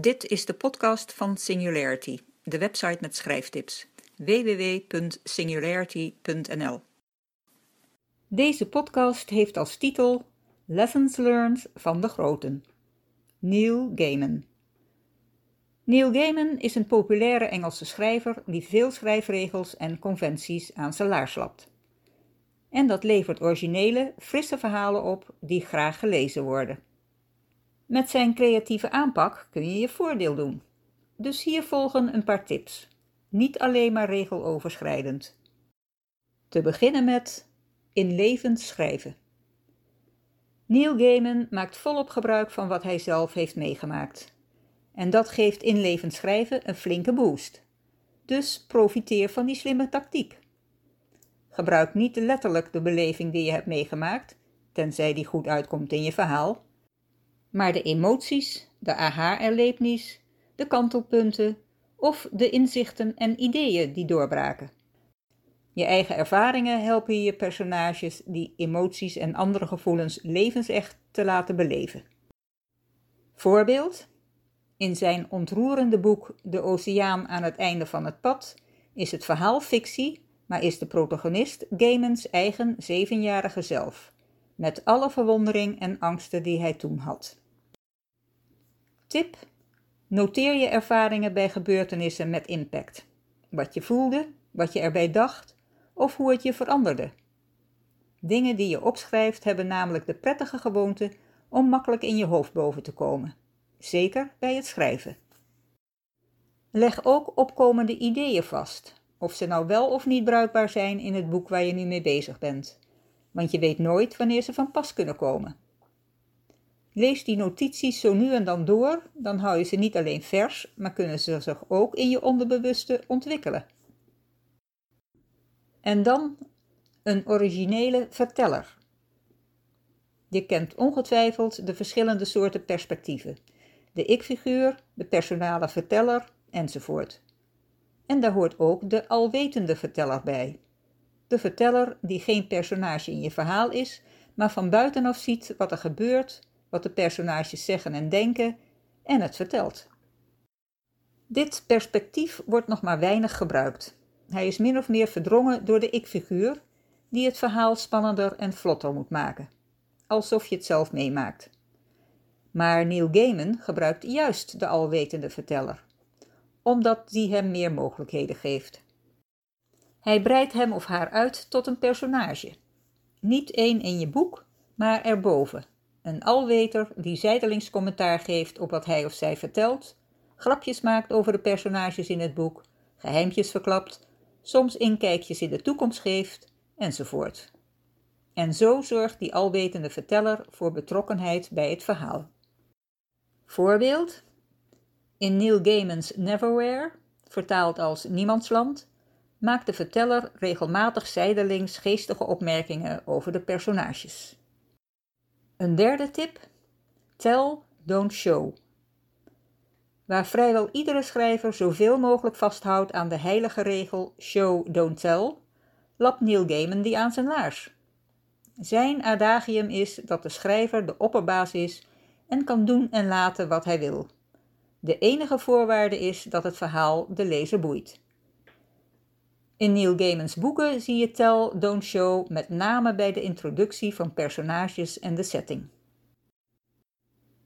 Dit is de podcast van Singularity, de website met schrijftips. www.singularity.nl Deze podcast heeft als titel Lessons Learned van de Groten. Neil Gaiman. Neil Gaiman is een populaire Engelse schrijver die veel schrijfregels en conventies aan zijn laars lapt. En dat levert originele, frisse verhalen op die graag gelezen worden. Met zijn creatieve aanpak kun je je voordeel doen. Dus hier volgen een paar tips. Niet alleen maar regeloverschrijdend. Te beginnen met inlevend schrijven. Neil Gaiman maakt volop gebruik van wat hij zelf heeft meegemaakt. En dat geeft inlevend schrijven een flinke boost. Dus profiteer van die slimme tactiek. Gebruik niet letterlijk de beleving die je hebt meegemaakt, tenzij die goed uitkomt in je verhaal, maar de emoties, de aha-erlevenis, de kantelpunten of de inzichten en ideeën die doorbraken. Je eigen ervaringen helpen je personages die emoties en andere gevoelens levensecht te laten beleven. Voorbeeld: in zijn ontroerende boek De Oceaan aan het einde van het pad is het verhaal fictie, maar is de protagonist Gaimans eigen zevenjarige zelf, met alle verwondering en angsten die hij toen had. Tip: Noteer je ervaringen bij gebeurtenissen met impact. Wat je voelde, wat je erbij dacht of hoe het je veranderde. Dingen die je opschrijft hebben namelijk de prettige gewoonte om makkelijk in je hoofd boven te komen, zeker bij het schrijven. Leg ook opkomende ideeën vast, of ze nou wel of niet bruikbaar zijn in het boek waar je nu mee bezig bent, want je weet nooit wanneer ze van pas kunnen komen. Lees die notities zo nu en dan door, dan hou je ze niet alleen vers, maar kunnen ze zich ook in je onderbewuste ontwikkelen. En dan een originele verteller. Je kent ongetwijfeld de verschillende soorten perspectieven: de ik-figuur, de personale verteller enzovoort. En daar hoort ook de alwetende verteller bij. De verteller die geen personage in je verhaal is, maar van buitenaf ziet wat er gebeurt wat de personages zeggen en denken en het vertelt. Dit perspectief wordt nog maar weinig gebruikt. Hij is min of meer verdrongen door de ik-figuur, die het verhaal spannender en vlotter moet maken, alsof je het zelf meemaakt. Maar Neil Gaiman gebruikt juist de alwetende verteller, omdat die hem meer mogelijkheden geeft. Hij breidt hem of haar uit tot een personage. Niet één in je boek, maar erboven, een alweter die zijdelings commentaar geeft op wat hij of zij vertelt, grapjes maakt over de personages in het boek, geheimpjes verklapt, soms inkijkjes in de toekomst geeft, enzovoort. En zo zorgt die alwetende verteller voor betrokkenheid bij het verhaal. Voorbeeld: In Neil Gaiman's Neverwhere, vertaald als Niemandsland, maakt de verteller regelmatig zijdelings geestige opmerkingen over de personages. Een derde tip: tell, don't show. Waar vrijwel iedere schrijver zoveel mogelijk vasthoudt aan de heilige regel show, don't tell, lapt Neil Gaiman die aan zijn laars. Zijn adagium is dat de schrijver de opperbaas is en kan doen en laten wat hij wil. De enige voorwaarde is dat het verhaal de lezer boeit. In Neil Gaiman's boeken zie je Tell, Don't Show met name bij de introductie van personages en de setting.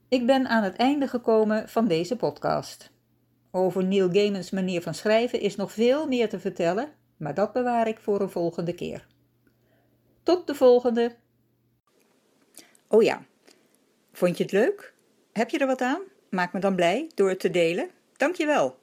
Ik ben aan het einde gekomen van deze podcast. Over Neil Gaiman's manier van schrijven is nog veel meer te vertellen, maar dat bewaar ik voor een volgende keer. Tot de volgende! Oh ja, vond je het leuk? Heb je er wat aan? Maak me dan blij door het te delen. Dankjewel!